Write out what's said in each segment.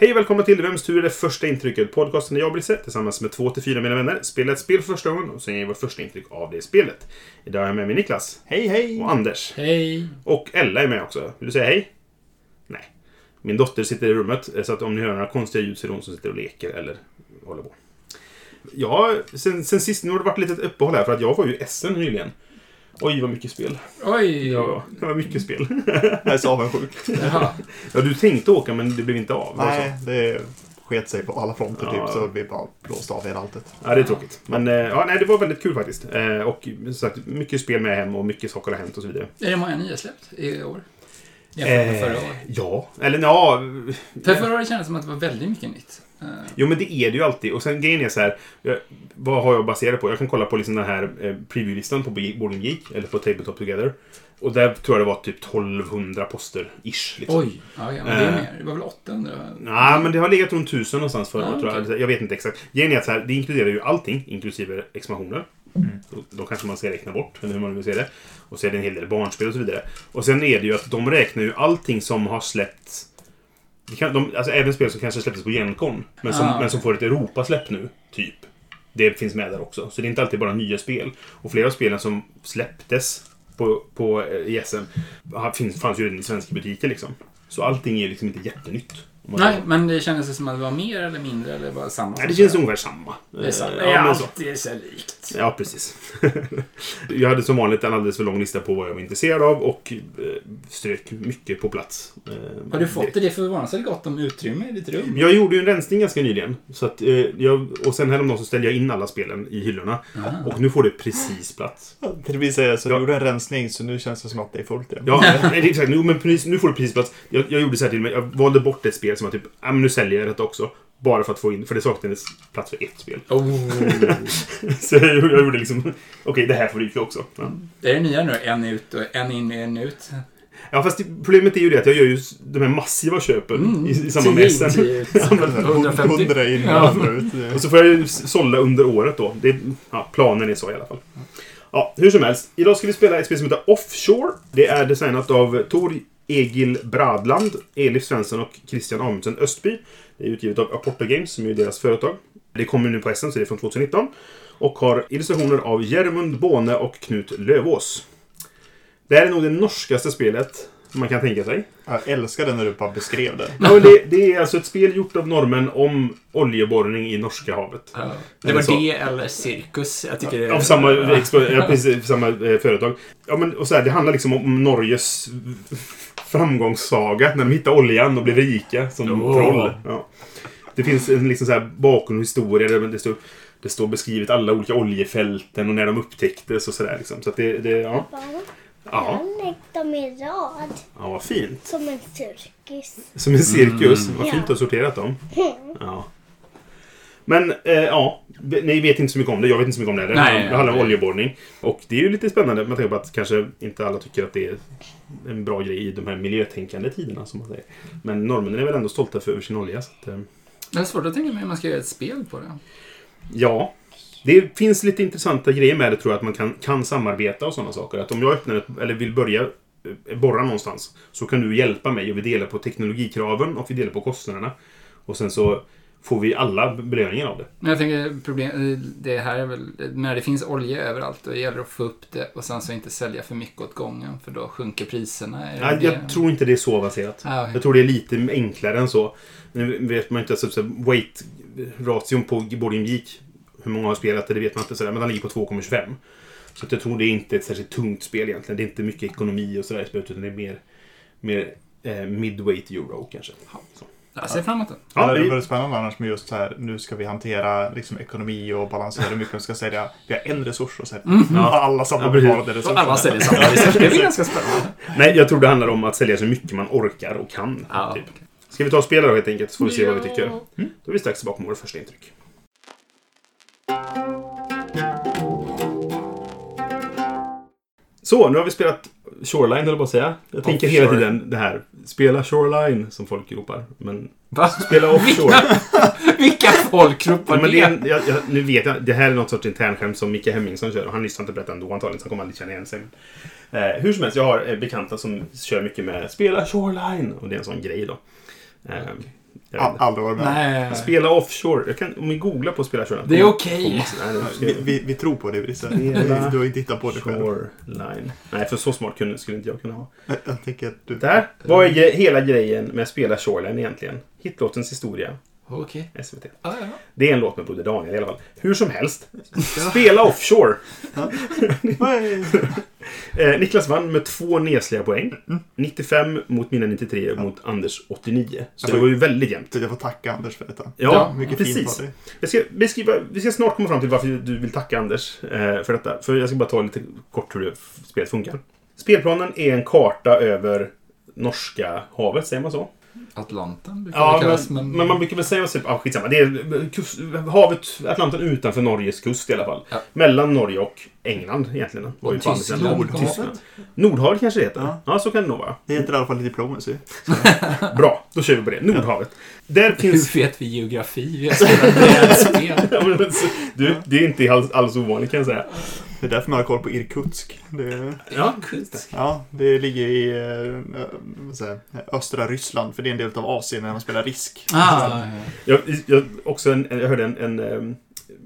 Hej och välkomna till Vems tur är det första intrycket? Podcasten där jag, Brisse, tillsammans med två till fyra mina vänner spelar ett spel för första gången och sen ger vårt första intryck av det spelet. Idag har jag med mig Niklas. Hej, hej! Och Anders. Hej! Och Ella är med också. Vill du säga hej? Nej. Min dotter sitter i rummet, så att om ni hör några konstiga ljud så är det hon som sitter och leker eller håller på. Ja, sen, sen sist, nu har det varit lite uppehåll här för att jag var ju i Essen nyligen. Oj, vad mycket spel. Oj! Ja, det var mycket spel. Jag är så avundsjuk. Jaha. Ja, du tänkte åka men det blev inte av. Nej, det sket sig på alla fronter Ja. typ, så vi bara blåste av hela alltet. Ja, det är tråkigt. Men eh, ja, nej, det var väldigt kul faktiskt. Eh, och som sagt, mycket spel med hem och mycket saker har hänt och så vidare. Är det många nya släppt i år? Jämfört med förra Eh, året. ja, eller ja. För förra året kändes det som att det var väldigt mycket nytt. Eh, Jo, men det är det ju alltid. Och sen grejen är så här. Jag, vad har jag baserat på? Jag kan kolla på liksom den här eh, preview-listan på Boarding Geek. Eller på Tabletop Together. Och där tror jag det var typ 1200 poster, ish. Liksom. Oj! Ja, ja, men det är Eh. mer. Det var väl 800? Nej, men det har legat runt 1000 någonstans förra året, tror jag. Jag vet inte exakt. Grejen är att så här, det inkluderar ju allting, inklusive expansioner. Då, då kanske man ska räkna bort, eller hur man vill se det. Och så är det en hel del barnspel och så vidare. Och sen är det ju att de räknar ju allting som har släppts... Det kan, de, alltså även spel som kanske släpptes på Gencon, men som, Ah, men som får ett Europasläpp nu, typ. Det finns med där också. Så det är inte alltid bara nya spel. Och flera av spelen som släpptes på, på eh, i SM har- finns, fanns ju redan i svenska butiker liksom. Så allting är liksom inte jättenytt. Nej, säger. men det kändes som att det var mer eller mindre eller bara samma? Nej, det känns ungefär samma. Det är samma. Eh, Det är Ja, men så. alltid så likt. Ja, precis. jag hade som vanligt en alldeles för lång lista på vad jag var intresserad av och eh, strök mycket på plats. Eh, Har du fått det? Det är förvånansvärt gott om utrymme i ditt rum. Jag gjorde ju en rensning ganska nyligen. Så att, eh, jag, och sen häromdagen så ställde jag in alla spelen i hyllorna. Ah. Och nu får det precis plats. Det vill säga, så Ja. du gjorde en rensning, så nu känns det som att det är fullt igen. Ja, nej, det är exakt. Nu, men precis, nu får det precis plats. Jag, jag gjorde så här till mig. Jag valde bort ett spel som jag typ, ja men nu säljer jag detta också. Bara för att få in, för det saknades plats för ett spel. Oh. Så jag, jag gjorde liksom, okej det här får ryka också. Ja. Det är det nya nu. En ut och en in, en ut. Ja, fast problemet är ju det att jag gör ju de här massiva köpen Mm. i, i samband med SM. 150. 100 in, Ja. 100 ut. Och så får jag ju sålla under året då. Det, ja, planen är så i alla fall. Ja, hur som helst. Idag ska vi spela ett spel som heter Offshore. Det är designat av Tor Egil Bradland, Elif Svensson och Christian Amundsen Östby. Det är utgivet av Aporta Games, som är deras företag. Det kommer nu på SM, så det är från 2019. Och har illustrationer av Jermund Båne och Knut Lövås. Det här är nog det norskaste spelet man kan tänka sig. Jag älskade när du bara beskrev det. Ja, det, det är alltså ett spel gjort av norrmän om oljeborrning i Norska havet. Ja. Det var det eller cirkus. Jag tycker det Av samma, ja, precis, samma eh, företag. Ja, men, och så här, det handlar liksom om Norges framgångssaga. När de hittar oljan och blir rika som Åh. troll. Ja. Det finns en liksom så här bakgrundshistoria där det står, det står beskrivet alla olika oljefälten och när de upptäcktes och sådär. Liksom. Så att det, det, ja. Ja, Jag lägger dem i rad ja, vad fint. som en cirkus. Som en cirkus. Mm. Vad fint Ja. du har sorterat dem. Ja. Men, eh, ja. Ni vet inte så mycket om det. Jag vet inte så mycket om det. Det, Nej, det handlar om nej. oljeborrning. Och det är ju lite spännande med tanke på att kanske inte alla tycker att det är en bra grej i de här miljötänkande tiderna. Som man säger. Men norrmännen är väl ändå stolta för sin olja. Så att, eh, Det är svårt att tänka mig hur man ska göra ett spel på det. ja. Det finns lite intressanta grejer med det tror jag. Att man kan, kan samarbeta och sådana saker. Att om jag öppnar ett, eller vill börja eh, borra någonstans. Så kan du hjälpa mig och vi delar på teknologikraven och vi delar på kostnaderna. Och sen så får vi alla belöningen av det. Men jag tänker, problem, det här är väl, när det finns olja överallt, då gäller det att få upp det och sen så inte sälja för mycket åt gången, för då sjunker priserna. Är Ja, det- jag tror inte det är så avancerat. Ah, okej. Jag tror det är lite enklare än så. Nu vet man inte, alltså, weight-ration på Boarding Geek, hur många har spelat det, det vet man inte. Sådär, men den ligger på 2,25. Så jag tror det är inte ett särskilt tungt spel egentligen. Det är inte mycket ekonomi och sådär i spelet, utan det är mer, mer eh, midweight euro kanske. Så. Jag ser fram emot den. Ja, det vore spännande annars med just så här, nu ska vi hantera liksom, ekonomi och balansera hur mycket vi ska sälja. Vi har en resurs och så här, mm alla samma ja, betalade resurser. Alla säljer samma resurs. Det är ganska spännande. Nej, jag tror det handlar om att sälja så mycket man orkar och kan. Ja. Typ. Ska vi ta och spela då helt enkelt, så får vi se ja. vad vi tycker. Mm. Då är vi strax tillbaka med vårt första intryck. Så, nu har vi spelat Shoreline, eller bara säga. Jag tänker hela Offshore. tiden det här. Spela Shoreline, som folk ropar. Men Va? spela Offshore. Vilka folk ropar Ja, men det? en, jag, jag, nu vet jag, det här är något sorts internskämt som Micke Hemmingsson kör och han lyssnar inte på detta ändå antagligen så han kommer aldrig känna igen sig. Eh, hur som helst, jag har eh, bekanta som kör mycket med Spela Shoreline och det är en sån grej då. Eh, jag aldrig varit med. Nej. Spela Offshore. Jag kan, om vi googlar på Spela Shoreline. Det är okej. nej, ska Vi, vi, vi tror på dig, Brisse. Du har inte hittat på det själv. Shoreline. Nej, för så smart kunde, skulle inte jag kunna vara. Jag, jag tänker att du... Där. Vad är hela grejen med Spela Shoreline egentligen? Hitlåtens historia. Okej. SVT. Ah, ja. Det är en låt med Broder Daniel i alla fall. Hur som helst. Spela Offshore. Eh, Niklas vann med två nesliga poäng. 95 mot mina 93 mot Anders 89. Så det var ju väldigt jämnt. Jag får tacka Anders för detta. Ja, Mycket precis. fint. Jag ska, beskriva, vi ska snart komma fram till varför du vill tacka Anders eh, för detta. För jag ska bara ta lite kort hur spelet funkar. Spelplanen är en karta över norska havet, säger man så? Atlanten brukar Ja, det kallas, men, men... men man brukar väl säga... Ja, skitsamma. Det är kust, havet, Atlanten utanför Norges kust i alla fall. Ja. Mellan Norge och England egentligen. Och andra sidan. Tyskland. Nordhavet kanske det heter. Ja. Ja. så kan det nog vara. Det heter i alla fall diplomacy. Bra, då kör vi på det. Nordhavet. Där finns... Hur vet vi geografi? Vi har spelat brädspel. Du, det är inte alls, alls ovanligt kan jag säga. Det är därför man har koll på Irkutsk. Det, Ja, ja, det ligger i eh, jag, östra Ryssland, för det är en del av Asien när man spelar risk. Ah, ja, ja. Jag, jag, också en, jag hörde en, en um,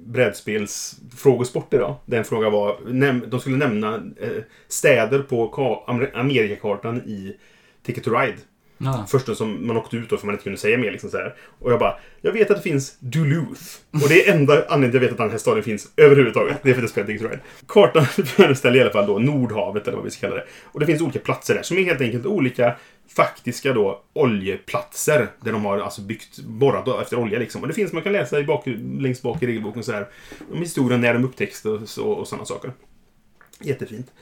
brädspelsfrågesport idag. Den frågan var, näm, de skulle nämna eh, städer på ka, Amer- Amerikakartan i Ticket to Ride. Ja. Första som man åkte ut då för man inte kunde säga mer. Liksom så här. Och jag bara, jag vet att det finns Duluth. Och det är enda anledningen jag vet att den här staden finns överhuvudtaget. Det är för att jag spelar Ticket Ride. Kartan föreställer i alla fall då Nordhavet eller vad vi ska kalla det. Och det finns olika platser där som är helt enkelt olika faktiska då oljeplatser. Där de har alltså byggt, borrat efter olja liksom. Och det finns, man kan läsa i bak, längst bak i regelboken så här. Om historien när de upptäcktes och, och sådana saker. Jättefint.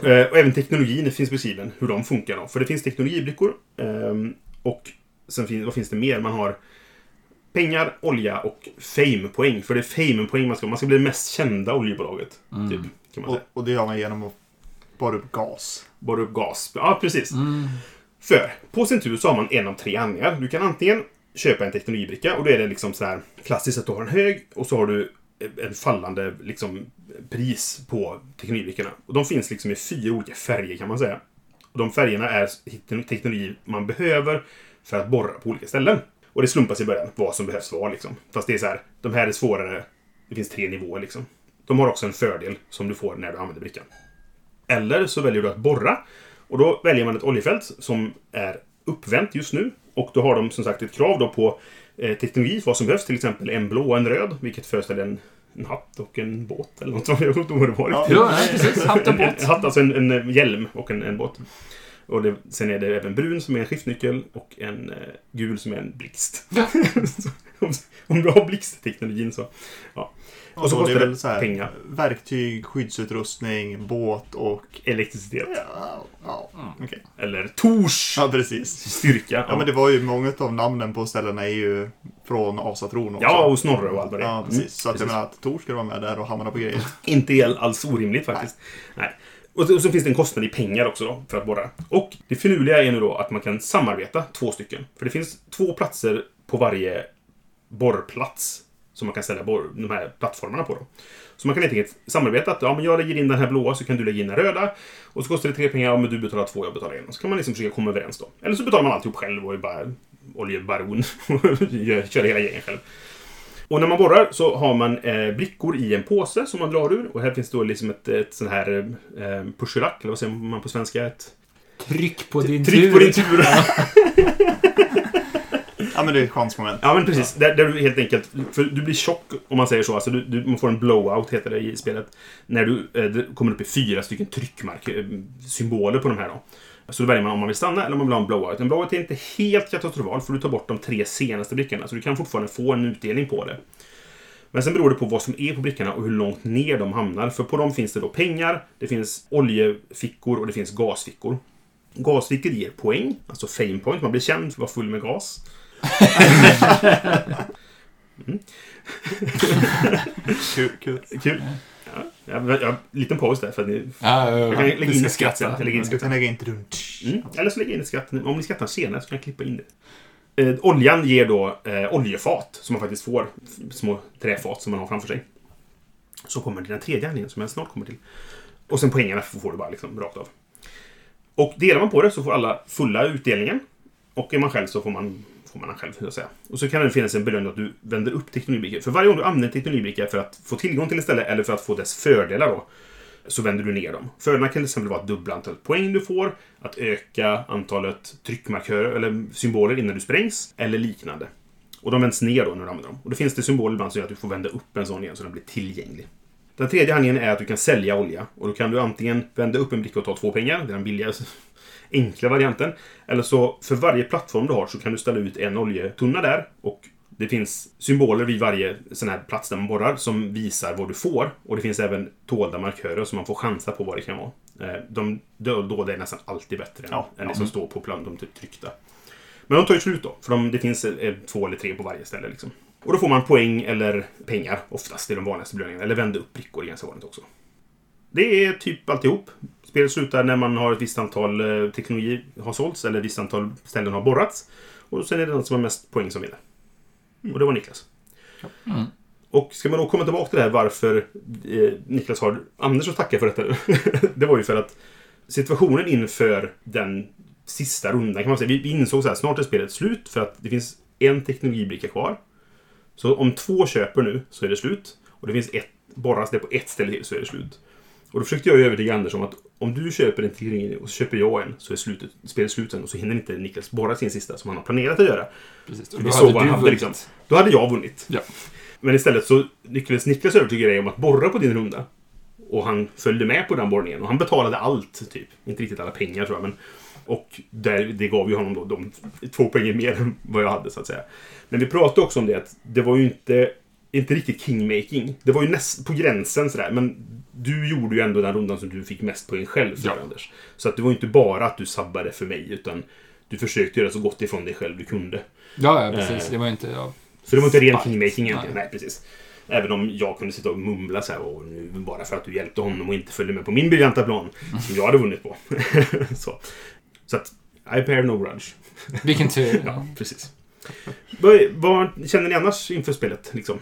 och, eh, och även teknologin finns beskriven, hur de funkar. Då. För det finns teknologibrickor. ehm, och sen finns, vad finns det mer? Man har pengar, olja och fame-poäng. För det är fame-poäng man ska Man ska bli det mest kända oljebolaget. Typ, kan man Och, säga. och det gör man genom att borra upp gas. Borra upp gas. Ja, precis. Mm. För på sin tur så har man en av tre handlingar. Du kan antingen köpa en teknologibricka och då är det liksom så här klassiskt att du har en hög och så har du en fallande liksom, pris på teknikbrickorna. Och de finns liksom i fyra olika färger kan man säga. Och de färgerna är teknologi man behöver för att borra på olika ställen. Och det slumpas i början vad som behövs var liksom. Fast det är så här, de här är svårare. Det finns tre nivåer liksom. De har också en fördel som du får när du använder brickan. Eller så väljer du att borra. Och då väljer man ett oljefält som är uppvänt just nu. Och då har de som sagt ett krav då på eh, teknologi, vad som behövs. Till exempel en blå och en röd, vilket föreställer en, en hatt och en båt. Eller något. Jag vet inte vad det var. Ja. Ja, nej, precis. Hatt och En, en, båt. hatt, alltså en, en hjälm och en, en båt. Och det, sen är det även brun som är en skiftnyckel och en eh, gul som är en blixt. Om, om du har blixtteknologin så... Ja. Och så då är kostar det väl så här, pengar. verktyg, skyddsutrustning, båt och... Elektricitet. Ja, ja okej. Eller Tors Ja, precis. styrka. Ja, men det var ju många av namnen på ställena är ju från asatron också. Ja, och Snorre och allt vad det. Ja, precis. Mm, så att precis. jag menar att Tor ska vara med där och hamna på grejer. Inte alls orimligt faktiskt. Nej. Och så, och så finns det en kostnad i pengar också då, för att borra. Och det finurliga är nu då att man kan samarbeta två stycken. För det finns två platser på varje borrplats som man kan ställa de här plattformarna på. Då. Så man kan helt enkelt samarbeta att ja, men jag lägger in den här blåa så kan du lägga in den röda. Och så kostar det tre pengar, ja, men du betalar två, jag betalar en. Och så kan man liksom försöka komma överens då. Eller så betalar man alltihop själv och är bara oljebaron och kör hela gängen själv. Och när man borrar så har man eh, brickor i en påse som man drar ur. Och här finns då liksom ett, ett sånt här eh, pushelack, eller vad säger man på svenska? Ett Tryck på din tryck tur. på din tur. Ja, men det är ett chansmoment. Ja, men precis. Där, där du helt enkelt... För du blir tjock, om man säger så. Alltså, du, du, man får en blowout, heter det i spelet. När du eh, kommer upp i fyra stycken tryckmark, eh, symboler på de här då. Så då väljer man om man vill stanna eller om man vill ha en blowout. En blowout är inte helt katastrofal, för du tar bort de tre senaste brickorna. Så du kan fortfarande få en utdelning på det. Men sen beror det på vad som är på brickorna och hur långt ner de hamnar. För på dem finns det då pengar, det finns oljefickor och det finns gasfickor. Gasfickor ger poäng, alltså fame point. Man blir känd för att vara full med gas. Kul, kul. Kul. Ja, Jag, jag, liten paus där för att ni... Ja, ja, Jag kan ja. lägga in ska ett skratt. Jag lägger in skratt kan sen. lägga in runt. Mm. Eller så lägger jag in ett skratt. Om ni skrattar senare så kan jag klippa in det. Eh, oljan ger då eh, oljefat som man faktiskt får. Små träfat som man har framför sig. Så kommer den tredje handlingen som jag snart kommer till. Och sen poängerna får du bara liksom rakt av. Och delar man på det så får alla fulla utdelningen. Och är man själv så får man, får man den själv, så säga. Och så kan det finnas en belöning att du vänder upp teknologibrickor. För varje gång du använder teknologibricka för att få tillgång till ett ställe eller för att få dess fördelar då, så vänder du ner dem. Fördelarna kan till exempel vara att dubbla antalet poäng du får, att öka antalet tryckmarkörer eller symboler innan du sprängs, eller liknande. Och de vänds ner då när du använder dem. Och då finns det symboler ibland som gör att du får vända upp en sån igen så den blir tillgänglig. Den tredje handlingen är att du kan sälja olja. Och då kan du antingen vända upp en bricka och ta två pengar, det är den billigaste enkla varianten. Eller så, för varje plattform du har så kan du ställa ut en oljetunna där. Och det finns symboler vid varje sån här plats där man borrar som visar vad du får. Och det finns även dolda markörer som man får chansa på vad det kan vara. Eh, De dolda är nästan alltid bättre än, Ja, än det som står på plan, de typ tryckta. Men de tar ju slut då, för de, det finns eh, två eller tre på varje ställe. Liksom. Och då får man poäng eller pengar, oftast. Är de vanligaste belöningarna. Eller vända upp brickor, är ganska vanligt också. Det är typ alltihop. Spelet slutar när man har ett visst antal eh, teknologi har sålts, eller ett visst antal ställen har borrats. Och sen är det den som har mest poäng som vinner. Och det var Niklas. Mm. Och ska man då komma tillbaka till det här varför eh, Niklas har Anders att tacka för detta. det var ju för att situationen inför den sista rundan kan man säga. Vi, vi insåg så här, snart är spelet slut för att det finns en teknologibricka kvar. Så om två köper nu så är det slut. Och det finns ett, borras det på ett ställe till så är det slut. Och då försökte jag övertyga Anders om att om du köper en teknologi och så köper jag en så är slutet, spelet slut sen och så hinner inte Niklas borra sin sista som han har planerat att göra. Precis. Vi Då hade du hade vunnit. liksom. Då hade jag vunnit. Ja. Men istället så lyckades Niklas övertyga dig om att borra på din runda. Och han följde med på den borrningen. Och han betalade allt, typ. Inte riktigt alla pengar tror jag, men... Och där, det gav ju honom då de två poäng mer än vad jag hade, så att säga. Men vi pratade också om det att det var ju inte, inte riktigt kingmaking. Det var ju näst på gränsen sådär, men du gjorde ju ändå den rundan som du fick mest poäng själv för, Ja. Anders. Så att det var ju inte bara att du sabbade för mig, utan du försökte göra så gott ifrån dig själv du kunde. Ja, ja, precis. Eh. Det var inte... Ja. Så det var inte ren kingmaking egentligen. Nej. Nej. precis. Även om jag kunde sitta och mumla så här, "Åh, nu bara för att du hjälpte honom och inte följde med på min briljanta plan. Som jag hade vunnit på. så. så att, I bear no grudge. Vilken tur. Ja, precis. Vad, vad känner ni annars inför spelet? Liksom?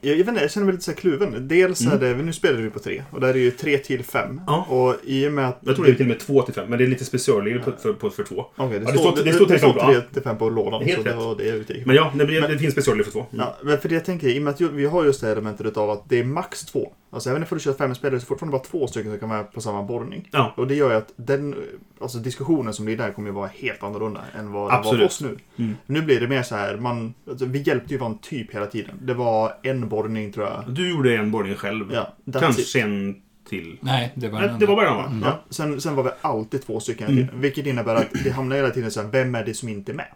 Jag, jag vet inte, jag känner mig lite så kluven. Dels är det, nu spelar vi på tre. Och där är det ju tre till fem. Ja. Och i och med att... Jag tror det är till och med två till fem, men det är lite specialregler på, för, på, för två. Okej, det, Ja, står, det, det står det, står tre till fem på lådan. Helt det det jag utgick Men ja, det, Men- det finns specialregler för två. Mm. Ja, men för det jag tänker, i och med att vi har just det här elementet av att det är max två. Alltså även om du kör fem spelare så är det fortfarande bara två stycken som kan vara på samma borrning. Ja. Och det gör ju att den alltså diskussionen som blir där kommer ju vara helt annorlunda än vad det var Absolut. för oss nu. Mm. Nu blir det mer så här, man, alltså, vi hjälpte ju varandra typ hela tiden. Det var en borrning tror jag. Du gjorde en borrning själv. Ja. Kanske en till. Nej, det var Nej, det var bara den va? Ja. Sen, sen var vi alltid två stycken tiden. Vilket innebär att det hamnar hela tiden så här, vem är det som inte är med?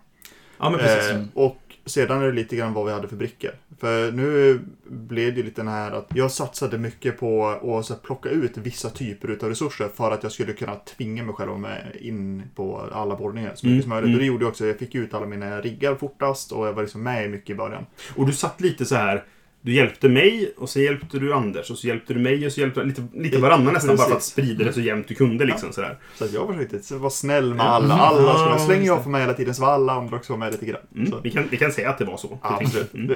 Ja, men precis. Eh, och sedan är det lite grann vad vi hade för brickor. För nu blev det lite den här att jag satsade mycket på att så plocka ut vissa typer av resurser för att jag skulle kunna tvinga mig själv med in på alla borrningar så mycket Mm, som möjligt. mm. Och det gjorde jag också. Jag fick ut alla mina riggar fortast och jag var liksom med mycket i början. Och du satt lite så här. Du hjälpte mig och så hjälpte du Anders och så hjälpte du mig och så hjälpte lite, lite varannan nästan bara för att sprida det så jämnt du kunde liksom sådär. Så att jag försökte vara snäll med alla. Alla skulle, så länge jag får med hela tiden så var alla andra också med lite grann. Mm. Vi, kan, vi kan säga att det var så. Absolut. Mm.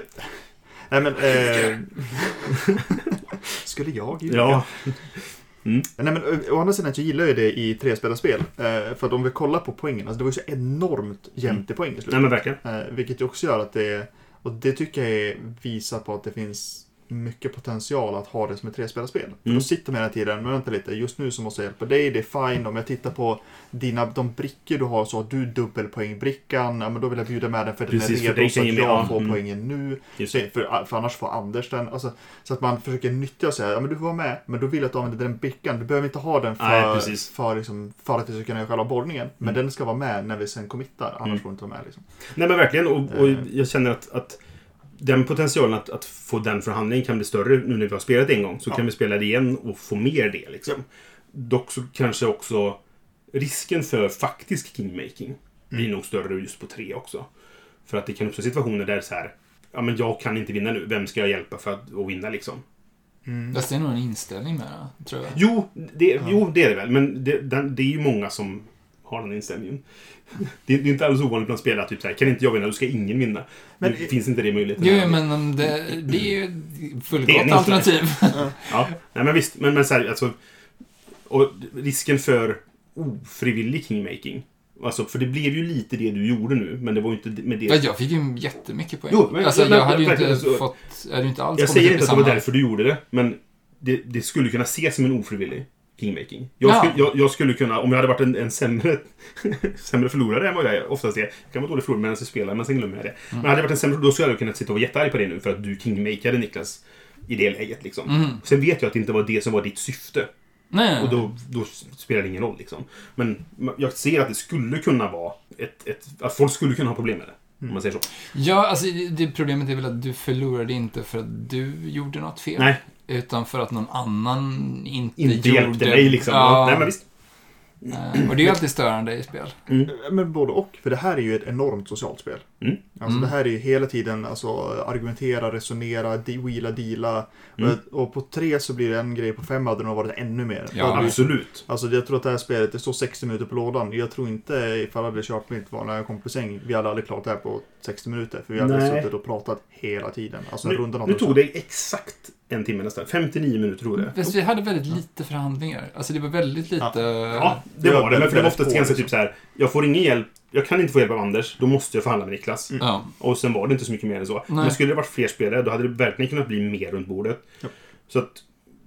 Nej men... Eh... Skulle jag ju Ja. Nej men ö- å andra sidan så gillar jag det i trespelarspel. Eh, för att om vi kollar på poängen, alltså det var ju så enormt jämnt i poäng i Nej slutet. men verkligen. Eh, vilket ju också gör att det, och det tycker jag är- visar på att det finns mycket potential att ha det som ett trespelarspel. För Mm. då sitter man hela tiden, men vänta lite, just nu så måste jag hjälpa dig, det är fine. Om jag tittar på dina, de brickor du har så har du dubbelpoängbrickan, ja men då vill jag bjuda med den för Precis, den för är dig redo så kan att ge mig- jag ja, får mm. poängen nu. Så, det. för, för annars får Anders den. Alltså, så att man försöker nyttja och säga, ja men du får vara med, men då vill jag att du använder den brickan. Du behöver inte ha den Nej, för, precis. för, liksom, för att vi ska kunna göra själva borrningen. Men Mm. den ska vara med när vi sen committar, annars Mm. får du inte vara med. Liksom. Nej men verkligen. Och, och Eh. jag känner att, att den potentialen att, att få den förhandlingen kan bli större nu när vi har spelat en gång. Så Ja. kan vi spela det igen och få mer det liksom. Dock så kanske också risken för faktisk kingmaking blir Mm. nog större just på tre också. För att det kan uppstå situationer där så här Ja men jag kan inte vinna nu. Vem ska jag hjälpa för att, att vinna liksom? Mm. Fast det är nog en inställning med det, tror jag. Jo, det, jo, det är det väl. Men det, det är ju många som har den inställningen. Det, det är inte alls ovanligt bland spelare typ så här, kan inte jag vinna, då ska ingen vinna. Men- det finns inte det möjligheten. Jo, här. men det, det är ju Det är fullgott alternativ. Ja, nej, men visst. Men, men så här, alltså... Och risken för ofrivillig kingmaking. Alltså, för det blev ju lite det du gjorde nu, men det var ju inte med det... Ja, jag fick ju jättemycket poäng. Jo, men- alltså, men- jag hade ju inte så- fått... Jag hade ju inte alls Jag säger inte att det var därför du gjorde det, men det, det skulle kunna ses som en ofrivillig kingmaking. Jag, Ja. skulle, jag, jag skulle kunna, om jag hade varit en, en sämre, sämre förlorare än vad jag är, oftast är. Jag kan vara dålig förlorare medan jag spelar, men sen glömmer jag det. Men hade jag varit en sämre då skulle jag kunnat sitta och vara jättearg på det nu för att du kingmakade Niklas i det läget. Liksom. Mm. Sen vet jag att det inte var det som var ditt syfte. Nej, Och då, då spelar det ingen roll. Liksom. Men jag ser att det skulle kunna vara ett, ett... Att folk skulle kunna ha problem med det. Om man säger så. Ja, alltså det problemet är väl att du förlorade inte för att du gjorde något fel. Nej, Utan för att någon annan inte, inte gjorde... hjälpte mig liksom. Ja, Nej, men visst. eh, och det är ju alltid störande i spel. Men både och, för det här är ju ett enormt socialt spel. Mm. Alltså Mm. det här är ju hela tiden alltså, argumentera, resonera, de- wheela, deala. Mm. Och, och på tre så blir det en grej, på fem hade det nog varit ännu mer. Ja, Absolut. Alltså jag tror att det här spelet, det står 60 minuter på lådan. Jag tror inte ifall jag hade kört mitt vanliga kompisgäng, vi hade aldrig klarat det här på 60 minuter. För vi hade Nej. suttit och pratat hela tiden. Alltså Nu, rundan nu tog det exakt en timme nästan. 59 minuter tog det. Fast vi hade väldigt lite förhandlingar. Alltså det var väldigt lite... Ja, det Det var var det. Men för det var oftast ganska typ så här. Jag får ingen hjälp. Jag kan inte få hjälp av Anders. Då måste jag förhandla med Niklas. Ja. Och sen var det inte så mycket mer än så. Nej. Men skulle det varit fler spelare, då hade det verkligen kunnat bli mer runt bordet. Ja. Så att...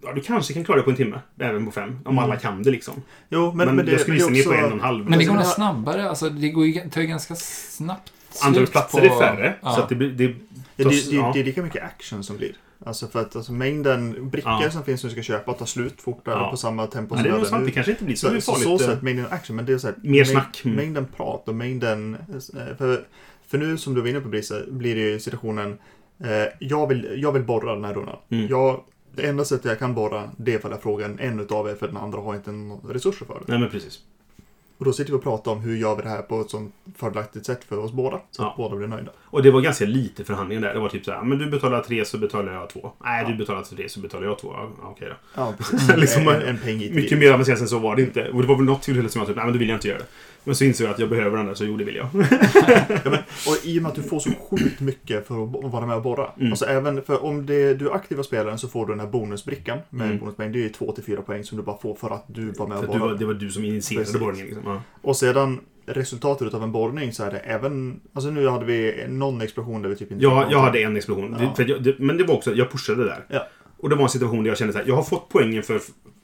Ja, du kanske kan klara det på en timme. Även på fem. Om alla kan det liksom. Jo, men, Men, men, det, jag skulle gissa det på en och också... en halv. Men det går Alltså, snabbare. Alltså det går ju, tar ju ganska snabbt Antalet platser på... är färre. Ja. Så att det blir... Det, Ja, det, det, det är lika mycket action som blir. Alltså för att alltså, mängden brickor Ja. som finns som du ska köpa tar slut fortare Ja. på samma tempo Nej, det är som nog sant. Det kanske inte blir så, Så, så, farligt. så eh, sett, mängden action, men det är så här, Mer snack. Mm. Mängden prat och mängden... eh, För, för nu som du var inne på Brisse, blir det ju situationen eh, jag, vill, jag vill borra den här rundan. Mm. Jag, det enda sättet jag kan borra, det är ifall jag frågar en utav er, för den andra har inte resurser för det. Nej, men precis. Och då sitter vi och pratar om hur gör vi det här på ett sånt fördelaktigt sätt för oss båda. Så Ja. att båda blir nöjda. Och det var ganska lite förhandlingar där. Det var typ så här, men du betalar tre så betalar jag två. Nej, du betalar tre så betalar jag två. Ja, okej då. Ja. Liksom, en, en peng Mycket mer avancerat än så var det inte. Och det var väl något tillfälle som jag typ, nej men då vill jag inte göra det. Men så insåg jag att jag behöver den där, så jo det vill jag. Ja, men, och i och med att du får så sjukt mycket för att vara med och borra. Mm. Alltså även för om det, du är aktiva spelaren så får du den här bonusbrickan med Mm. bonuspoäng. Det är ju 2-4 poäng som du bara får för att du var med och borrade. det var du som initierade Precis. borrningen. Liksom. Ja. Och sedan resultatet av en borrning så är det även... Alltså nu hade vi någon explosion där vi typ inte... Jag, jag hade en explosion. Ja. Det, jag, det, men det var också, jag pushade där. Ja. Och det var en situation där jag kände så här, jag har fått poängen för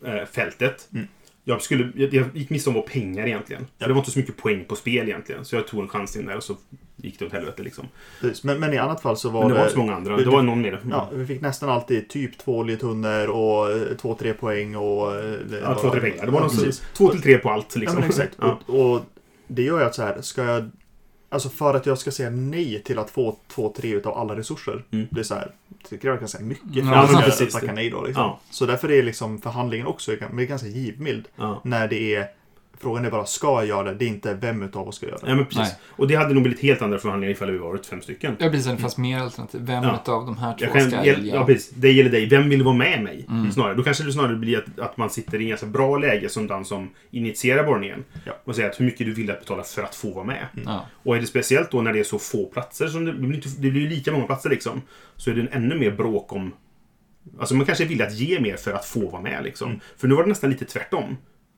äh, fältet. Mm. Jag, skulle, jag, jag gick miste om var pengar egentligen. Ja. det var inte så mycket poäng på spel egentligen. Så jag tog en chans in där och så gick det åt helvete liksom. Precis. Men, men i annat fall så var Men det det... var inte så många andra. det- Det var någon mer. Ja, vi fick nästan alltid typ två oljetunnor och eh, två, tre poäng och... eh, Ja, två, tre pengar. Det var ja, någon, två till tre på allt Ja, liksom. men exakt. Ja. Och, och det gör ju att så här, ska jag... Alltså för att jag ska säga nej till att få två, tre utav alla resurser. Mm. Det är så här, tycker jag kan säga mycket för Ja, jag precis. tacka nej då. Liksom. Ja. Så därför är liksom förhandlingen också men det är ganska givmild. Ja. När det är, frågan är bara ska jag göra det? Det är inte vem utav oss ska göra det. Ja, men precis. Nej. Och det hade nog blivit helt andra förhandlingar ifall vi varit fem stycken. Ja, precis. Det fanns mer alternativ. Vem Ja. av de här två Jag kan, ska jag ja, välja? ja, precis. Dig eller dig. Vem vill vara med mig? Mm. Snarare. Då kanske det snarare blir att, att man sitter i en ganska bra läge som den som initierar borrningen. Ja. Och säger att hur mycket du vill att betala för att få vara med. Ja. Och är det speciellt då när det är så få platser, som det, det, blir, inte, det blir ju lika många platser liksom. Så är det en ännu mer bråk om... Alltså man kanske vill att ge mer för att få vara med liksom. Mm. För nu var det nästan lite tvärtom.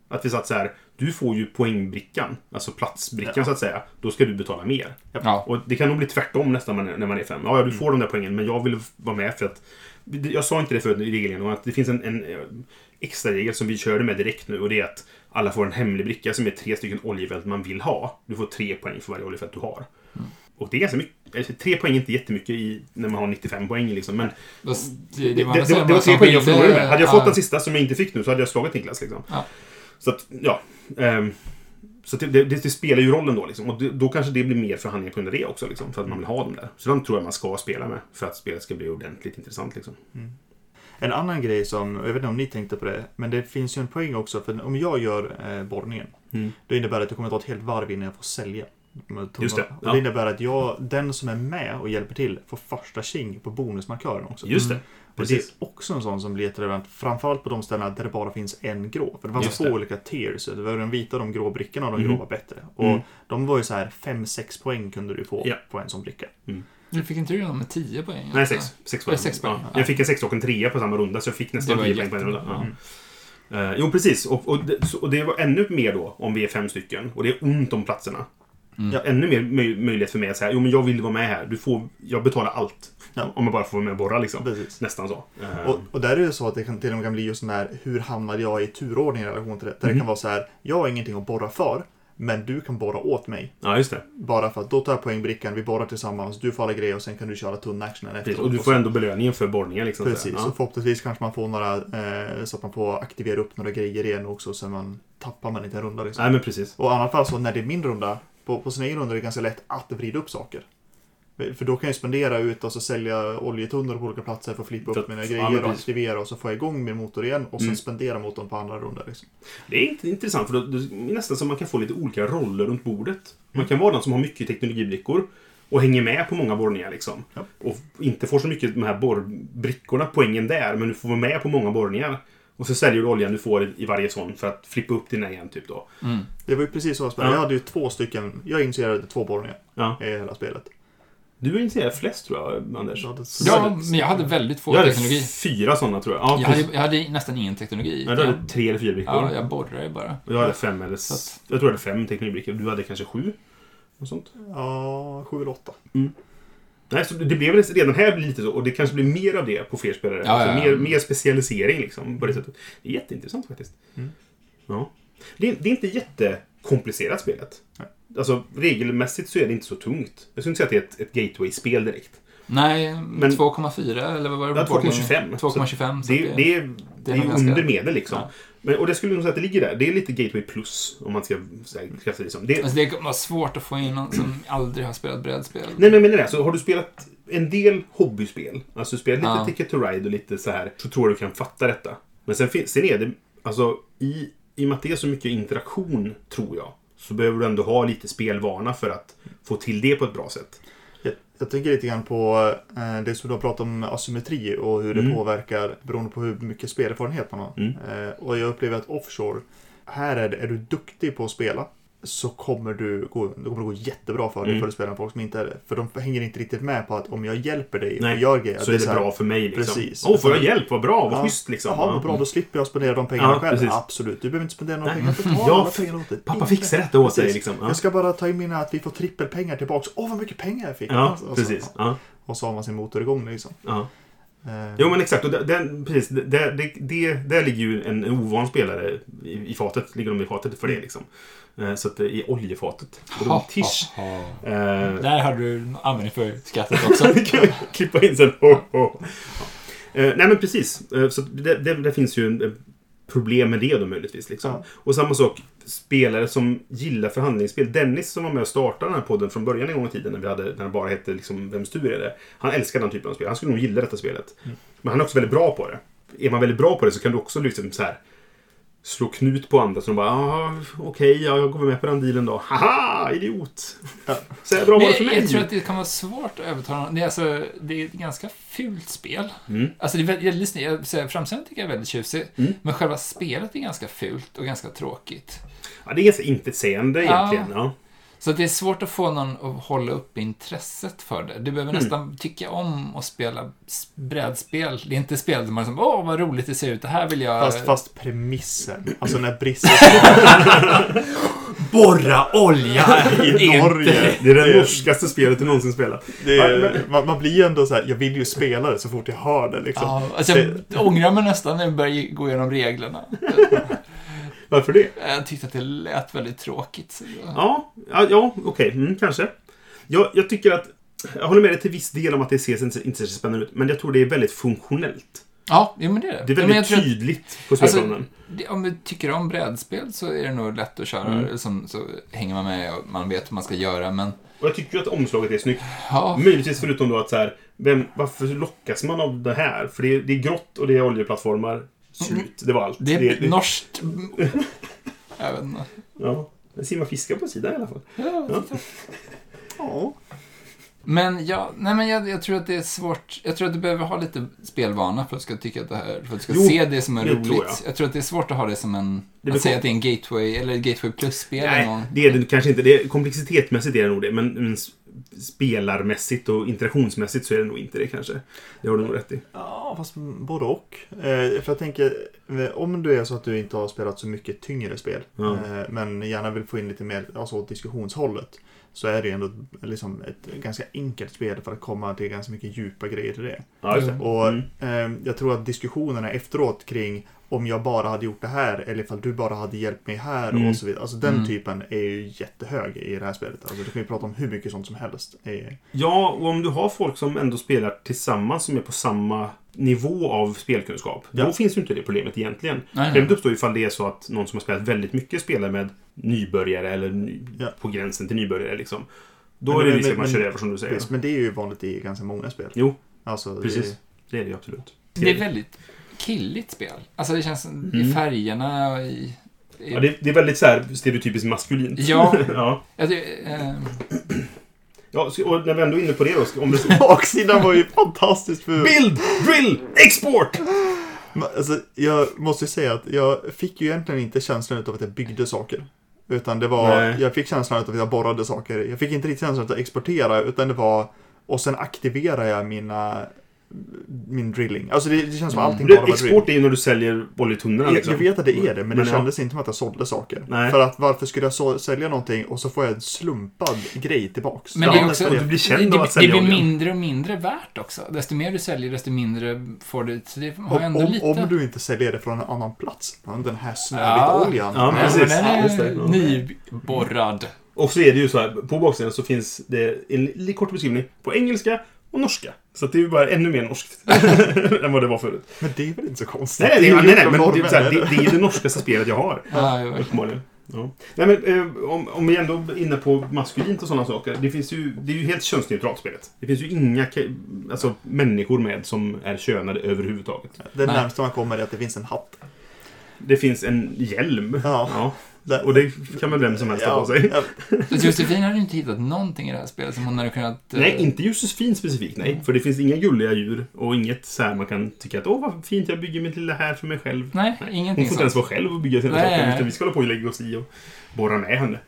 Att vi satt så här, du får ju poängbrickan, alltså platsbrickan Ja. så att säga. Då ska du betala mer. Ja. Och det kan nog bli tvärtom nästan när man- är fem. Ja, ja, du får de där poängen, men jag vill vara med för att... Jag sa inte det förut i regeln, att det finns en, en eh, extra regel som vi körde med direkt nu och det är att alla får en hemlig bricka som är tre stycken oljefält man vill ha. Du får tre poäng för varje oljefält du har. Och det är ganska mycket. alltså, Tre poäng är inte jättemycket i, när man har 95 poäng liksom. Men det, det, det, det, var, tre poäng jag förlorade med. Hade jag fått den sista som jag inte fick nu så hade jag slagit Niklas. Liksom. Ja. Så att, ja. ehm, så det, det, det spelar ju rollen då. Liksom. Och det, då kanske det blir mer förhandlingar på grund av det också. Liksom, för att man vill ha dem där. Så de tror jag man ska spela med. För att spelet ska bli ordentligt intressant. Liksom. En annan grej som, jag vet inte om ni tänkte på det, men det finns ju en poäng också. För om jag gör eh, borrningen, Mm. då innebär det att det kommer att ta ett helt varv innan jag får sälja. Just det, Och ja. det innebär att jag, den som är med och hjälper till får första tjing på bonusmarkören också. Just det. Och det Precis. är också en sån som blir jätterelevant. Framförallt på de ställena där det bara finns en grå. För det fanns Just två det. olika tiers. Det var de vita de grå brickorna och de Mm. grå var bättre. Och Mm. de var ju så här 5-6 poäng kunde du få Ja. på en sån bricka. Du fick inte du med 10 poäng? Nej, alltså? sex. Sex Eller poäng. sex poäng, Ja. ja. Jag fick en sex och en trea på samma runda, så jag fick nästan Det var tio poäng på en runda. Ja. Eh, jo, precis. Och, och, det, så- och det var ännu mer då, om vi är fem stycken. Och det är ont om platserna. Mm. Ja, ännu mer möj möjlighet för mig att säga, jo men jag vill vara med här. Du får, jag betalar allt. Ja. Om jag bara får vara med och borra liksom. Precis. Nästan så. Och, och där är det så att det kan, till och med kan bli just den här, hur hamnade jag i turordning i relation till det? Där Mhm. det kan vara så här, jag har ingenting att borra för, men du kan borra åt mig. Ja, just det. Bara för att då tar jag poängbrickan, vi borrar tillsammans, du får alla grejer och sen kan du köra tunnactionen Precis. efteråt. Och du får ändå belöningen för borrningen. Liksom, så Precis, här. och förhoppningsvis kanske man får några, eh, så att man får aktivera upp några grejer igen också, så man tappar man inte en runda liksom. Nej, men precis. Och i annat fall så när det är min runda, på, på sin egen runda är det ganska lätt att vrida upp saker. För då kan jag spendera ut och så sälja oljetunnor på olika platser för att flippa För upp att- mina grejer och aktivera och så får jag igång min motor igen och sen Mm. spendera motorn på andra rundor. Liksom. Det är inte intressant för då, det är nästan som man kan få lite olika roller runt bordet. Mm. Man kan vara den som har mycket teknologibrickor och hänger med på många borrningar liksom. Ja. Och inte får så mycket de här borrbrickorna, poängen där, men du får vara med på många borrningar. Och så säljer du oljan du får i varje sån för att flippa upp dina igen typ då. Mm. Det var ju precis så jag spelade. Ja. Jag hade ju två stycken, jag initierade två borrningar Ja. i hela spelet. Du är intresserad flest tror jag, Anders. Jag hade Ja, men jag hade väldigt få Jag hade teknologi. fyra sådana tror jag. Ja, Jag hade, jag hade nästan ingen teknologi. Ja, du hade tre eller fyra brickor. Ja, jag borrar ju bara. Och jag hade fem eller... Att- Jag tror jag hade fem teknikbrickor. Du hade kanske sju? Något sånt. Ja, sju eller åtta. Nej, så det blev väl redan här blir lite så. Och det kanske blir mer av det på fler spelare. Ja, alltså ja, ja. Mer, mer specialisering liksom. På det sättet. Det är jätteintressant faktiskt. Mm. Ja. Det, är- det är inte jättekomplicerat spelet. Nej. Alltså regelmässigt så är det inte så tungt. Jag skulle inte säga att det är ett, ett gateway-spel direkt. Nej, Men- 2,4 eller vad var det? Ja, på boardgame? 2,25. 2,25. så Det, att det, är, det är, nog ganska- under medel liksom. Ja. Men, och det skulle nog säga att det ligger där. Det är lite gateway plus. Om man ska säga kraftigt liksom. Det, Alltså det var svårt att få in någon som aldrig har spelat brädspel. Nej, men menar det. Så har du spelat en del hobbyspel, alltså spelat lite Ja. Ticket to Ride och lite så här, så tror jag du kan fatta detta. Men sen, sen är det, alltså i, i och med att det är så mycket interaktion, tror jag, så behöver du ändå ha lite spelvana för att få till det på ett bra sätt. Jag, jag tänker lite grann på eh, det som du har pratat om asymmetri och hur det Mm. påverkar beroende på hur mycket spelerfarenhet man har. Mm. Eh, och jag upplever att offshore, här är, det, är du duktig på att spela så kommer du gå, det kommer gå jättebra för dig Mm. för att folk som inte är det. För de hänger inte riktigt med på att om jag hjälper dig Nej, och gör grejer. Så är det här, bra för mig liksom. Precis. Åh, får jag hjälp? Vad bra, vad Ja. schysst liksom. Jaha, Ja. vad bra, då slipper jag spendera de pengarna Ja, själv. precis. Absolut, du behöver inte spendera några pengar. Ta Ja, alla åt dig. Pappa fixar detta åt dig liksom. Ja, Jag ska bara ta in mina att vi får trippelpengar tillbaks. Åh, vad mycket pengar jag fick! ja Och så- precis. Ja, Och så har man sin motor igång liksom. ja. Eh, Jo men exakt, och där, precis, där, det, det, där ligger ju en, en ovan spelare i, i fatet. Ligger de i fatet för det liksom. Eh, Så att det är oljefatet. Och de, tisch. Eh, Där hade du användning för skrattet också. klippa in sen. Ho, ho. Ja. Eh, nej men precis. Eh, så det, det, det finns ju en problem med det då möjligtvis. Liksom. Ja. Och samma sak, spelare som gillar förhandlingsspel. Dennis som var med och startade den här podden från början en gång i tiden när vi hade, när det bara hette liksom, Vems tur är det? Han älskar den typen av spel. Han skulle nog gilla detta spelet. Mm. Men han är också väldigt bra på det. Är man väldigt bra på det så kan du också liksom så här slå knut på andra som bara ah, okej, ja, jag går med på den dealen då. Haha, idiot! Ja. Så bra var det för jag, mig. jag tror att det kan vara svårt att övertala någon. Det är, alltså, det är ett ganska fult spel. Mm. Alltså det är väldigt, jag, jag, säger, framsidan tycker jag är väldigt tjusig. Mm. Men själva spelet är ganska fult och ganska tråkigt. Ja, det är ganska intetsägande Ja. egentligen. Ja. Så det är svårt att få någon att hålla upp intresset för det. Du behöver Mm. nästan tycka om att spela brädspel. Det är inte spel där man liksom, åh vad roligt det ser ut, det här vill jag... Fast, fast premissen. Alltså när brister Borra olja! i Norge. Det är det norskaste spelet du någonsin spelat. Är, man, man blir ju ändå så här, jag vill ju spela det så fort jag hör det liksom. Ja, alltså jag ångrar mig nästan när jag börjar gå igenom reglerna. Varför det? Jag tyckte att det lät väldigt tråkigt. Ja, ja, ja okej, mm, kanske. Jag, jag tycker att... Jag håller med dig till viss del om att det ser inte, inte så spännande ut. Men jag tror det är väldigt funktionellt. Ja, jo, men det är det. Det är Ja, väldigt att- tydligt på Alltså, spelplanen. det, om vi tycker om brädspel så är det nog lätt att köra. Mm. Som, så hänger man med och man vet vad man ska göra. Men Och jag tycker ju att omslaget är snyggt. ja, Möjligtvis förutom då att så här, vem, varför lockas man av det här? För det är, det är grått och det är oljeplattformar. Slut, det var allt. det är norskt. Jag vet inte. ja. Det simmar fiskar på sidan i alla fall. Ja, Ja. Men, ja, nej, men jag, jag tror att det är svårt. Jag tror att du behöver ha lite spelvana för att ska tycka att det här, för att du ska Jo, se det som är det roligt. tror Jag. jag. tror att det är svårt att ha det som en, Det att säga att det är en gateway, eller gateway plus-spel. eller Nej, någon- det är det kanske inte. Det är, komplexitetmässigt är det nog det, men, men spelarmässigt och interaktionsmässigt så är det nog inte det kanske. Det har du nog rätt i. Ja, fast både och. Eh, för jag tänker, eh, om du är så att du inte har spelat så mycket tyngre spel, Ja. eh, men gärna vill få in lite mer alltså, åt diskussionshållet, så är det ju ändå liksom ett ganska enkelt spel för att komma till ganska mycket djupa grejer i det. Det. Och Mm. eh, jag tror att diskussionerna efteråt kring om jag bara hade gjort det här eller ifall du bara hade hjälpt mig här Mm. och så vidare. Alltså den Mm. typen är ju jättehög i det här spelet. Alltså du kan ju prata om hur mycket sånt som helst. Ja, och om du har folk som ändå spelar tillsammans som är på samma nivå av spelkunskap. Ja. Då finns ju inte det problemet egentligen. Problemet uppstår ifall det är så att någon som har spelat väldigt mycket spelar med nybörjare eller ny, Ja. på gränsen till nybörjare. Liksom. Då Men- är det men- risk att man men- kör över som du säger. Visst, men det är ju vanligt i ganska många spel. Jo, Alltså, det- precis. Det är det ju absolut. Det är väldigt killigt spel. Alltså det känns som i Mm. färgerna och i... i Ja, det, det är väldigt så här stereotypiskt maskulint. Ja. ja. Ja, det, eh, ja. så- Och när vi ändå är inne på det då. Om det Baksidan var ju fantastiskt för... Bild! Drill! Export! Alltså, jag måste ju säga att jag fick ju egentligen inte känslan av att jag byggde saker. Utan det var, Nej. jag fick känslan av att jag borrade saker. Jag fick inte riktigt känslan av att exportera, utan det var, och sen aktiverar jag mina, min drilling. Alltså det, det känns som allting Det, bara var drill. export är ju när du säljer oljetunnorna. Jag, Liksom. jag vet att det är det, men det ja. kändes inte som att jag sålde saker. Nej. För att varför skulle jag så, sälja någonting och så får jag en slumpad grej tillbaks? Men Ja, det är också- du blir känd det, att det, det sälja blir mindre och mindre värt också. Desto mer du säljer, desto mindre får du. Så det har Om, ändå om, lite... om du inte säljer det från en annan plats. Ja, Den här Ja. Snövit-oljan. Ja, Nej, precis. men den är det, ja. nyborrad. Och så är det ju så här, på baksidan så finns det en lite kort beskrivning på engelska och norska. Så det är ju bara ännu mer norskt än vad det var förut. Men det är väl inte så konstigt? Nej, nej, Det är nej, ju nej, gjort men det, är så här, norrmän, det, det är det norskaste spelet jag har. Ja. Uppenbarligen. Ja. Nej, men, eh, om, om vi ändå är inne på maskulint och sådana saker. Det, finns ju, det är ju helt könsneutralt spelet. Det finns ju inga alltså, människor med som är könade överhuvudtaget. Det Nej. närmsta man kommer är att det finns en hatt. Det finns en hjälm. Ja. Där- Och det kan väl vem som helst ta på sig. ja, Josefin hade inte hittat någonting i det här spelet som hon hade kunnat... eh, Nej, inte Josefin specifikt, nej. För det finns inga gulliga djur och inget så här man kan tycka att åh vad fint jag bygger mitt lilla här för mig själv. Nej, Hon ingenting får inte ens vara själv och bygga sina Nej, saker. nej. Utan vi ska hålla på och lägga oss i och borra med henne.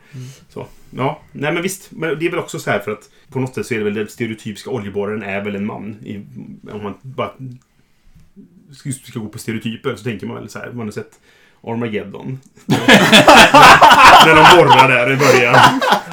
Så. Ja, nej men visst. Men det är väl också så här för att på något sätt så är det väl den stereotypiska oljeborraren är väl en man. I, om man bara ska, ska gå på stereotyper så tänker man väl så här. Man har sett Armageddon. När de borrar där i början.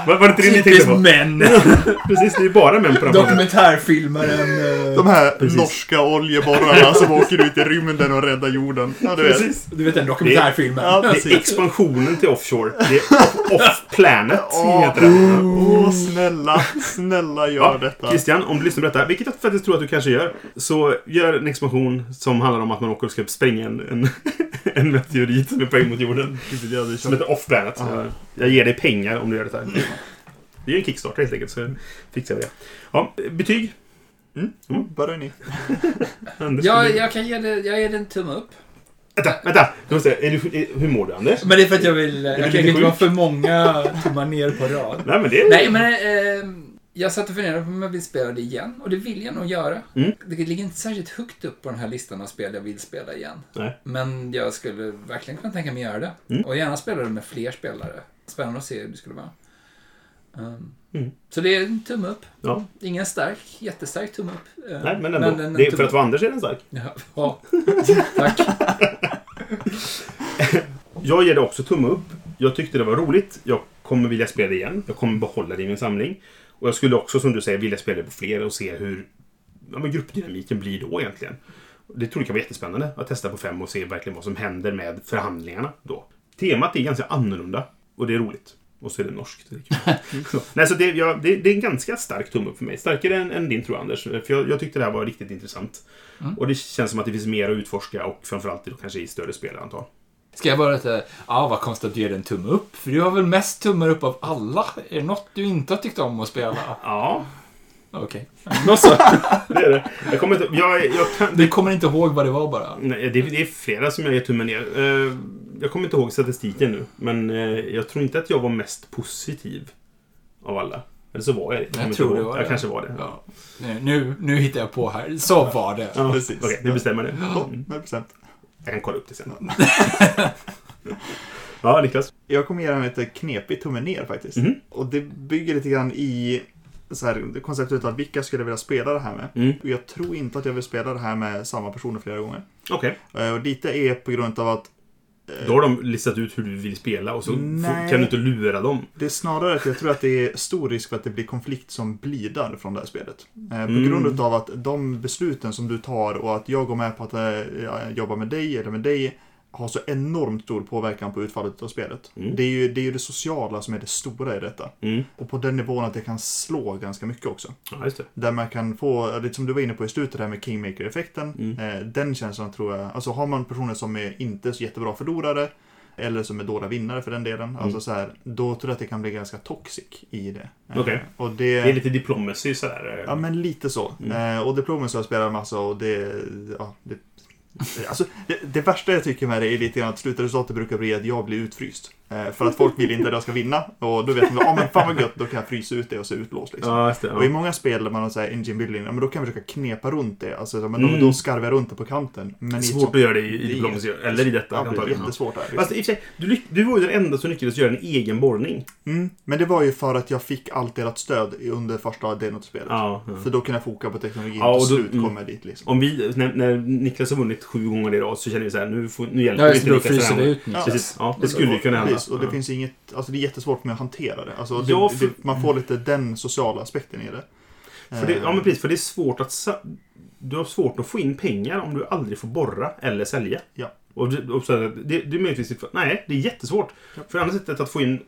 Var, var det inte det ni tänkte på? män. Precis, det är bara män på den planen. Dokumentärfilmaren. De här Precis. norska oljeborrarna som åker ut i rymden och räddar jorden. Ja, du vet. Precis. Du vet den dokumentärfilmen. Ja, Det är expansionen till offshore. Det är off- off-planet Åh, heter det. Åh, snälla, snälla gör Ja, detta. Christian, om du lyssnar på detta, vilket jag faktiskt tror att du kanske gör, så gör en expansion som handlar om att man åker och ska spränga en, en, en meteorit som är på väg mot jorden. Som heter Off-Planet. Ja. Jag ger dig pengar om du gör det här. Det är en Kickstarter helt enkelt, så fixar vi det. Ja, betyg? Mm. Mm. Börjar ni? Anders, Ja, ska du- jag kan ge det, jag ger det en tumme upp. Vänta, vänta! Du måste, är du, är, hur mår du, Anders? Men det är för att jag vill... du Jag kan inte vara för många tummar ner på rad. Nej, men det är... Nej, men eh, jag satt och funderade på om jag vill spela det igen. Och det vill jag nog göra. Mm. Det ligger inte särskilt högt upp på den här listan av spel jag vill spela igen. Nej. Men jag skulle verkligen kunna tänka mig göra det. Mm. Och gärna spela det med fler spelare. Spännande att se hur det skulle vara. Um, Mm. Så det är en tumme upp. Ja. Ingen stark, jättestark tumme upp. Eh, Nej, men ändå. en det är för att vara Anders är den stark. Ja, ja. tack. Jag ger det också tumme upp. Jag tyckte det var roligt. Jag kommer vilja spela det igen. Jag kommer behålla det i min samling. Och jag skulle också, som du säger, vilja spela det på fler och se hur ja, men gruppdynamiken blir då egentligen. Det tror jag kan vara jättespännande att testa på fem och se verkligen vad som händer med förhandlingarna då. Temat är ganska annorlunda och det är roligt. Och så är det norskt. Det är kul. så. Nej, så det, ja, det, det är en ganska stark tumme upp för mig. Starkare än, än din tror jag, Anders. För jag, jag tyckte det här var riktigt intressant. Och det känns som att det finns mer att utforska och framförallt då kanske i större spel, antar Ska jag bara säga, ja vad konstigt att du ger en tumme upp. För du har väl mest tummar upp av alla? Är det något du inte har tyckt om att spela? Ja, Okej. Då så. det är det. Jag kommer inte... Jag, jag kan, Du kommer inte ihåg vad det var bara? Nej, det, det är flera som jag ger tummen ner. Eh, jag kommer inte ihåg statistiken nu. Men eh, jag tror inte att jag var mest positiv av alla. Eller så var jag det. Jag inte tror det var Jag det. kanske var det. Ja. Nu- Nu, hittar jag på här. Så var det. Ja, Precis. Okej, vi bestämmer det. Mm. 100%. Jag kan kolla upp det sen. ja, Niklas. Jag kommer ge den lite knepig tumme ner faktiskt. Mhm. Och det bygger lite grann i så här, konceptet av vilka skulle jag vilja spela det här med. Mm. Och jag tror inte att jag vill spela det här med samma personer flera gånger. Okej. Eh, Och lite är på grund av att Då har de listat ut hur du vill spela och så Nej. kan du inte lura dem. det är snarare att jag tror att det är stor risk för att det blir konflikt som blidar från det här spelet. Eh, På Mm. grund av att de besluten som du tar och att jag går med på att eh, jag jobbar med dig eller med dig har så enormt stor påverkan på utfallet av spelet. Mm. Det, är ju, det är ju det sociala som är det stora i detta. Mm. Och på den nivån att det kan slå ganska mycket också. Ja. Där man kan få, lite som du var inne på i slutet här med Kingmaker-effekten. Mm. Eh, den känslan tror jag, alltså har man personer som är inte så jättebra förlorare eller som är dåliga vinnare för den delen. Mm. Alltså så här, då tror jag att det kan bli ganska toxic i det. Eh. Och det, Det är lite diplomacy sådär. Ja, men lite så. Mm. Eh, och Diplomacy har jag spelat massa och det, ja, det Alltså, det, det värsta jag tycker med det är lite grann att slutresultatet brukar bli att jag blir utfryst. Eh, för att folk vill inte att jag ska vinna. Och då vet man, ja men fan vad gött, då kan jag frysa ut det och så utlåst liksom. Ja, det. Och i Ja. många spel där man har så här engine building, ja, men då kan jag försöka knepa runt det. Alltså, men Mm. då, då skarvar jag runt det på kanten. Men i ett Svårt att göra det i, i det är diplomacy. Eller i detta Ja, det är jättesvårt där. Fast i och för sig, du, du var ju den enda som lyckades göra en egen borrning. Mm. Men det var ju för att jag fick allt ert stöd under första demot av spelet. Ja. ja. För då kan jag foka på teknologin Ja, och och till då- slut mm. kommer jag dit liksom. Om vi, när, när Niklas har vunnit sju gånger i rad så känner vi så här, nu, får, nu hjälper Ja, vi just inte det. Då Niklas den fryser här det ut Niklas. Precis. Ja, det skulle ju kunna hända. Precis, och det finns inget, alltså det är jättesvårt för mig att hantera det. Alltså, det, Ja, för- det man får lite den sociala aspekten i det. För det, Eh, ja, men precis. För det är svårt att... Du har svårt att få in pengar om du aldrig får borra eller sälja. Ja. Och, det- och så, det, det är möjligtvis... Nej, det är jättesvårt. Ja. För andra sättet att få in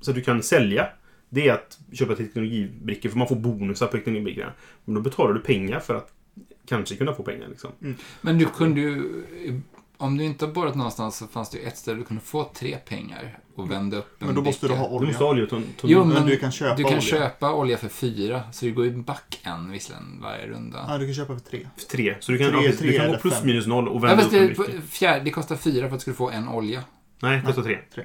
så att du kan sälja, det är att köpa teknologibrickor. För man får bonusar på teknologibrickorna. Men då betalar du pengar för att kanske kunna få pengar. Liksom. Men du kunde ju... Om du inte har borrat någonstans så fanns det ju ett ställe du kunde få tre pengar och vända upp en Men då måste du bricka. ha Du olja. måste ha olja. ton- ton- Jo, Men du kan köpa du kan olja. köpa olja för fyra, så det går ju back en visserligen varje runda. Ja, du kan köpa för tre. Tre. Så du kan, Tre, ja, tre du kan gå plus fem. minus noll och Ja, vända fast upp en det, fjär, det kostar fyra för att du skulle få en olja. Nej, det kostar tre. tre.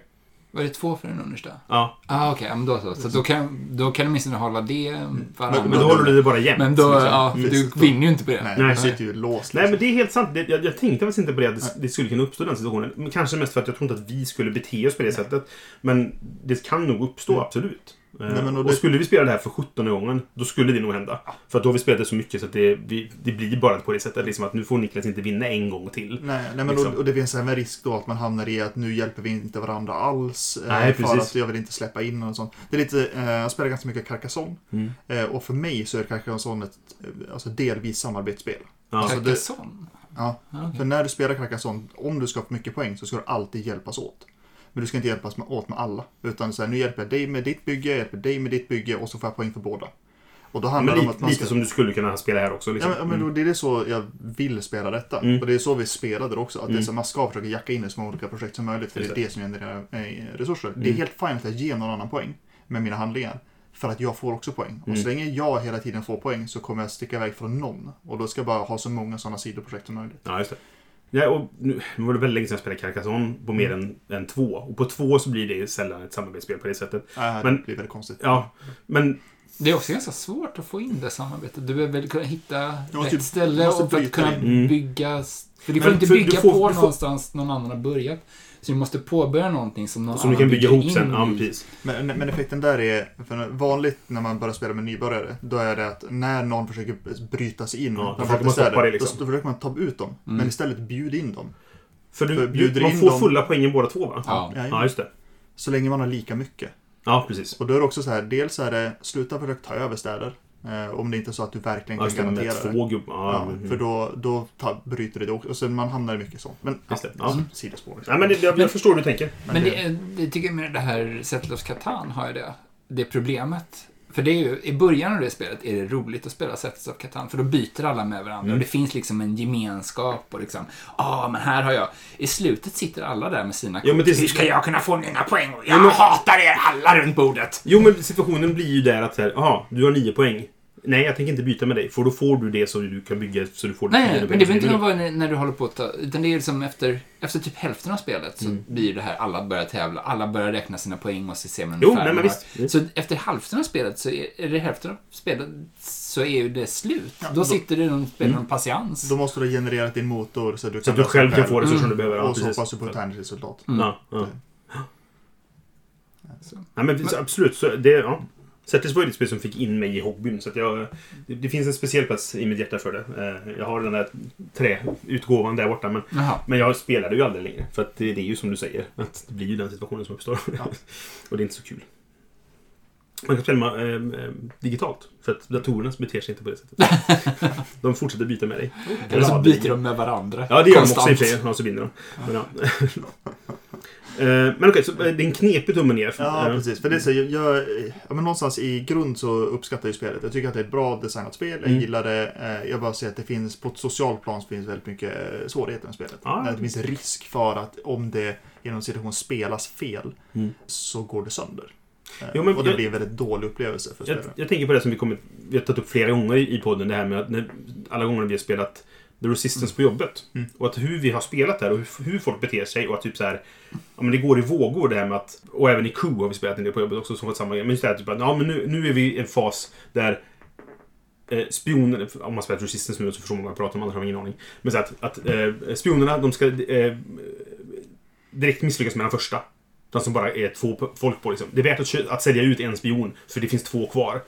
Var det två för den understa? Ja. Ah, okej, ja, men då så. Så då kan, då kan du åtminstone hålla det varannan. Men då håller du det bara jämnt. Men då, liksom. ja, Mm. du vinner ju inte på det. Nej, Nej. du sitter ju låst. Nej, liksom. men det är helt sant. Det, jag, jag tänkte faktiskt inte på det, att det, det skulle kunna uppstå den situationen. Men kanske mest för att jag tror inte att vi skulle bete oss på det sättet. Men det kan nog uppstå, Mm. absolut. Eh, Nej, men och och, det- skulle vi spela det här för 17 gången, då skulle det nog hända. För att då har vi spelat det så mycket så att det, vi, det blir bara på det sättet. Liksom att nu får Niklas inte vinna en gång till. Nej, nej men Liksom. och, och det finns även risk då att man hamnar i att nu hjälper vi inte varandra alls. eh, Nej, för precis. att jag vill inte släppa in och sånt. Det är lite, eh, jag spelar ganska mycket Carcassonne. Mm. Eh, och för mig så är Carcassonne ett eh, alltså delvis samarbetsspel. Ja. Alltså, det- Carcassonne? Ja, Ja, okej. för när du spelar Carcassonne, om du ska få mycket poäng så ska du alltid hjälpas åt. Men du ska inte hjälpas med, åt med alla. Utan så här, nu hjälper jag dig med ditt bygge, jag hjälper dig med ditt bygge och så får jag poäng för båda. Och då handlar det om lite, att man lite ska... som du skulle kunna spela här också. Ja, Liksom. men, ja, men då, det är så jag vill spela detta. Mm. Och det är så vi spelade det också. Att det är Mm. så, man ska försöka jacka in i så många olika projekt som möjligt. För Just det är det som genererar eh, resurser. Det är Mm. helt fint att jag ger någon annan poäng med mina handlingar. För att jag får också poäng. Och Mm. så länge jag hela tiden får poäng så kommer jag sticka iväg från någon. Och då ska jag bara ha så många sådana sidoprojekt som möjligt. Ja, just det. Ja, och nu, nu var det väldigt länge sedan jag spelade Carcassonne på mer än, än två. Och på två så blir det sällan ett samarbetsspel på det sättet. Äh, Men- det blir väldigt konstigt. Ja, men Det är också ganska svårt att få in det samarbetet. Du behöver väl kunna hitta måste rätt ju- ställe och för att kunna in. Mm. bygga... För du Men får inte för du bygga får- på får- någonstans någon annan har börjat. Så du måste påbörja någonting som någon som du kan bygga ihop in sen. Ja, precis. Men, men effekten där är, för vanligt när man börjar spela med nybörjare, då är det att när någon försöker bryta sig in Ja, då försöker man städer, stoppa det, liksom. då, då försöker man ta ut dem. Mm. Men istället bjud in dem. För För du, bjuder du, man får dem- fulla poängen båda två, va? Ja. Ja, just det. Så länge man har lika mycket. Ja, precis. Och då är det också så här, dels är det sluta försöka ta över städer. Eh, om det inte är så att du verkligen Ja, kan det. Garantera det. två gubbar. Ja, Ja, mm. för då, då ta, bryter det också. Och sen man hamnar i mycket sånt. Men Just det, ja, ja. sidospår. Nej, men det, jag, jag förstår hur du tänker. Men det, är- det tycker jag med det här Settlers Catan har ju det. Det problemet. För det är ju, i början av det spelet är det roligt att spela Settlers of Catan, för då byter alla med varandra Mm. och det finns liksom en gemenskap och liksom, ja men här har jag. I slutet sitter alla där med sina Ja, det- Hur ska jag kunna få mina poäng? Jag Ja, men- hatar er alla runt bordet! Jo, men situationen blir ju där att så här, aha, du har nio poäng. Nej, jag tänker inte byta med dig. För då får du det så du kan bygga så du får tio nej, men det behöver inte vara när, du håller på att ta, utan det är liksom efter, efter typ hälften av spelet så Mm. blir det här alla börjar tävla, alla börjar räkna sina poäng och så ser man Jo, nej, men visst. visst. Så efter hälften av spelet så är, eller hälften av spelet så är ju det slut. Ja, då, då- sitter det någon spelar Mm. någon patiens. Då måste du ha genererat din motor så att du Så att kan du själv kan få resurserna Mm. du behöver. Och så hoppas du på ett tärnigt resultat. Mm. Ja, ja. Så. Nej, men, så absolut. Så det, ja. Settlers var ju ett spel som fick in mig i hobbyn. Så att jag, det, det finns en speciell plats i mitt hjärta för det. Eh, Jag har den där träutgåvan där borta. Men, men jag spelar det ju aldrig längre. För att det, det är ju som du säger. Att det blir ju den situationen som uppstår. Ja. Och det är inte så kul. Man kan spela eh, eh, digitalt. För att datorerna beter sig inte på det sättet. de fortsätter byta med dig. Eller så byter de med varandra. Ja, det gör de också i och Konstant. för sig. Ja, så vinner de. Men, ja. Eh, men okej, så eh, det är en knepig tumme ner. Ja, Eh, precis. För det är så, jag, jag, ja, men någonstans i grund så uppskattar jag spelet. Jag tycker att det är ett bra designat spel. Jag Mm. gillar det. Jag bara ser att det finns, på ett socialt plan finns väldigt mycket svårigheter med spelet. När Det finns risk för att om det genom situation spelas fel Mm. så går det sönder. Jo, men och det jag- blir en väldigt dålig upplevelse för Jag, spelaren. jag tänker på det som vi, kommit, vi har tagit upp flera gånger i i podden. Det här med att när, alla gånger vi har spelat The Resistance på jobbet. Mm. Och att hur vi har spelat där och hur, hur folk beter sig och att typ så här... Ja, men det går i vågor det här med att... Och även i Q har vi spelat en del på jobbet också som var samma grej. Men just det här typ att ja, men nu, nu är vi i en fas där eh, spioner, om man spelar Resistance nu så förstår man vad jag pratar om, andra har ingen aning. Men så att, att eh, spionerna, de ska eh, direkt misslyckas med den första. De som bara är två folk på liksom. Det är värt att, att sälja ut en spion, för det finns två kvar.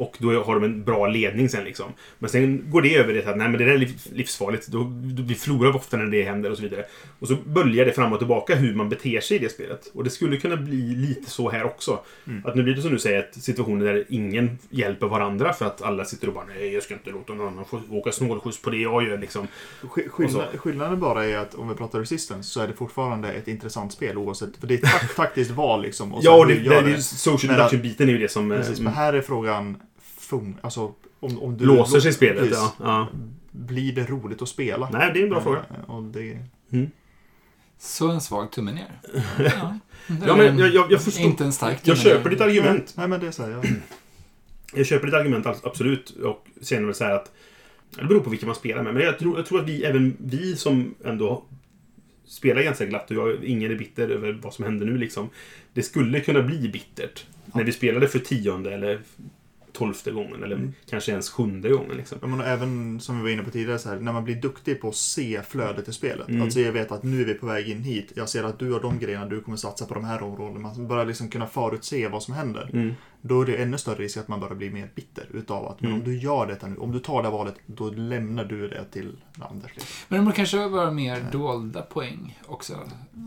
Och då har de en bra ledning sen liksom. Men sen går det över det att nej men det där är liv- livsfarligt. Då, då, vi förlorar ofta när det händer och så vidare. Och så böljar det fram och tillbaka hur man beter sig i det spelet. Och det skulle kunna bli lite så här också. Mm. Att nu blir det som du säger, att situationer där ingen hjälper varandra för att alla sitter och bara nej jag ska inte låta någon annan åka snålskjuts på det jag gör liksom. Sk- Skillnad, skillnaden bara är att om vi pratar Resistance så är det fortfarande ett intressant spel oavsett. För det är ett tak- taktiskt val liksom. Och Ja, och det, det, det, social deduction-biten är ju det som... eh, Precis, men här är frågan fun, alltså, om, om du låser sig spelet. Precis. Ja, ja. Blir det roligt att spela? Nej, det är en bra Eh, fråga. Och det, Så en svag tumme ner. Ja, Ja, men jag, jag, jag förstår. Inte en stark Jag tumme ner. köper ditt argument. Nej, men det är så här, jag, Jag köper ditt argument abs- absolut. Och sen väl så här att... Det beror på vilka man spelar med. Men jag tror, jag tror att vi, även vi som ändå spelar ganska glatt och jag, ingen är bitter över vad som händer nu liksom. Det skulle kunna bli bittert. När vi spelade för tionde eller tolfte gången. Eller Mm. kanske ens sjunde gången liksom. Men även som vi var inne på tidigare, så här, när man blir duktig på att se flödet i spelet. Mm. Alltså jag vet att nu är vi på väg in hit. Jag ser att du har de grejerna, du kommer satsa på de här områdena. Man börjar liksom kunna förutse vad som händer. Mm. Då är det ännu större risk att man börjar bli mer bitter utav att men Mm. om du gör detta nu, om du tar det valet, då lämnar du det till Anders. Liksom. Men det borde kanske vara mer dolda poäng också.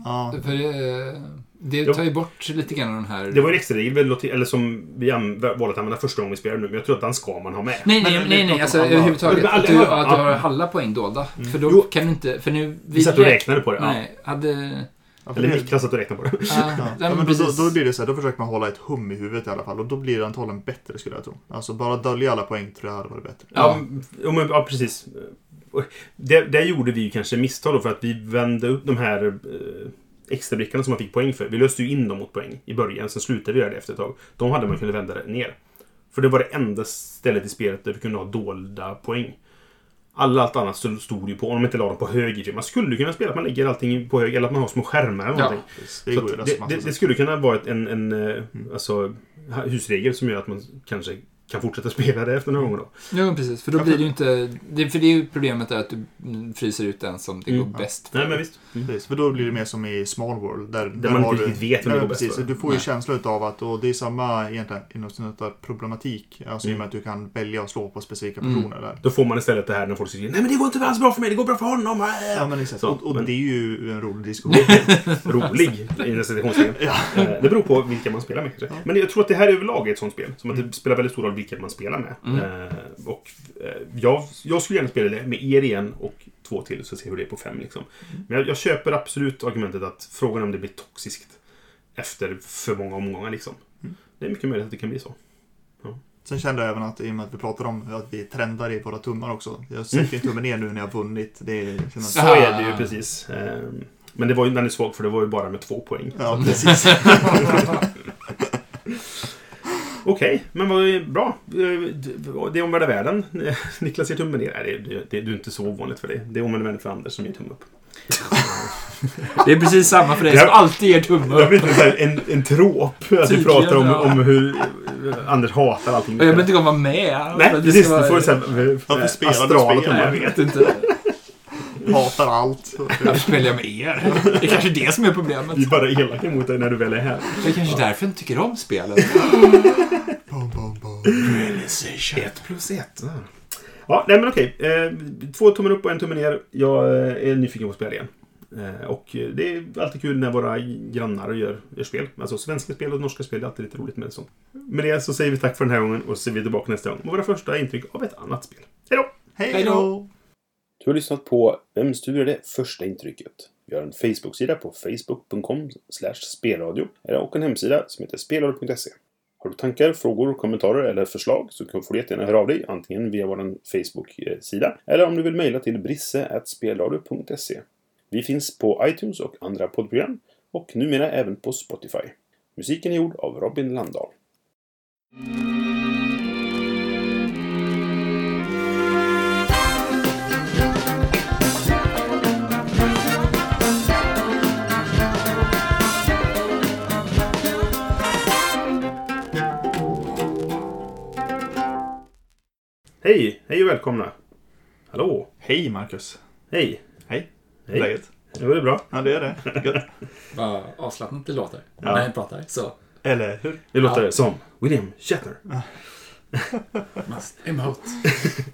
Ja, För det, det Jo. tar ju bort lite grann av den här... Det var en extra regel, eller som vi valde att använda första gången vi spelade nu. Men jag tror att den ska man ha med. Nej, Men nej, vi nej, nej, alltså alla- överhuvudtaget. Men Att du, ja, att du har alla poäng dolda. För då Jo. kan du inte, för nu... Vi satt och räk- räknade på det. Ja. Nej, hade... ja, Eller det- Niklas satt och räknade på det. Ja, Ja, ja, ja, men då, då blir det så här, då försöker man hålla ett hum i huvudet i alla fall. Och då blir det antagligen bättre skulle jag tro. Alltså bara dölja alla poäng tror jag hade varit bättre. Ja, ja, men, ja precis. Där, där gjorde vi ju kanske misstag då för att vi vände upp de här eh, extra brickorna som man fick poäng för. Vi löste ju in dem mot poäng i början, sen slutade vi göra det efter ett tag. De hade man kunnat vända ner. För det var det enda stället i spelet där vi kunde ha dolda poäng. Alla allt annat stod ju på, om de inte la dem på hög sig. Man skulle kunna spela att man lägger allting på hög, eller att man har små skärmar eller Ja. någonting. Precis, Det det, det, det skulle kunna vara en, en eh, alltså, husregel som gör att man kanske kan fortsätta spela det efter några gånger då. Jo, precis. För då Ja, blir det ju inte... Det, för det är ju problemet är att du mm, fryser ut den som det Mm. går bäst för. Nej, men visst. Precis, för då blir det mer som i Small World. Där, där man har inte riktigt vet vem det går bäst precis, för. Du får ju Nej. känsla utav att, och det är samma egentligen inom där problematik. Alltså i och Mm. med att du kan välja att slå på specifika Mm. personer där. Då får man istället det här när folk säger Nej men det går inte alls bra för mig, det går bra för honom. Äh. Ja, men exakt. Så, och och men- det är ju en rolig diskussion. Rolig, i den citationstecken. Ja. Eh, Det beror på vilka man spelar med kanske. Ja. Men jag tror att det här överlag är ett sånt spel. Som att det Mm. spelar väldigt stor roll vilka man spelar med. Mm. Eh, Och eh, jag, jag skulle gärna spela det med er igen och två till så ser hur det är på fem. Liksom. Mm. Men jag, jag köper absolut argumentet att frågan är om det blir toxiskt efter för många omgångar. Liksom. Mm. Det är mycket möjligt att det kan bli så. Sen kände jag även att i och med att vi pratade om att vi trendar i våra tummar också. Jag sätter ju tummen ner nu när jag har vunnit. Det känns... Så är det ju precis. Eh, Men det var ju, den är svag för det var ju bara med två poäng. Ja, precis. Okej, men vad bra. Eh, Det är omvärlda världen. Niklas ger tummen ner. Nej, det, det, det är inte så ovanligt för dig. Det är omvärlda världen för Anders som ger tumme upp. Det är precis samma för dig Det som alltid ger tumme Det har upp. så här en, en trop. Att vi Tydligen, pratar om, om hur eh, Anders hatar allting. Och jag behöver inte komma med. Nej, det precis. Du vara- får så här, Varför spelar du astrala spel? Jag vet inte. Hatar allt. Varför spelar jag med er? Det är kanske det som är problemet. Vi är bara elaka mot dig när du väl är här. Det är kanske därför jag inte tycker om spelet. Bum, bum, bum. Ett plus ett. Ah. Ja, nej men okej. Eh, två tummen upp och en tumme ner. Jag eh, är nyfiken på att spela igen. Eh, och det är alltid kul när våra grannar gör, gör spel. Alltså svenska spel och norska spel. Det är alltid lite roligt med sånt. Med det så säger vi tack för den här gången och så ser vi tillbaka nästa gång med våra första intryck av ett annat spel. Hej då! Hej då! Du har lyssnat på Vem är det första intrycket? Vi har en Facebook-sida på facebook.com spelradio och en hemsida som heter spelradio.se. Har du tankar, frågor, kommentarer eller förslag så får du jättegärna höra av dig antingen via vår Facebook-sida eller om du vill mejla till brisse.spelradio.se. Vi finns på iTunes och andra poddprogram och numera även på Spotify. Musiken är gjord av Robin Landahl. Hej! Hej och välkomna! Hallå! Hej Marcus. Hej! Hej. Hej! Läget? Det var det bra. Ja, det är det. Gött. Vad avslappnat det låter Ja. när jag pratar. Så, Eller hur? Det låter som William Shatner. must emote.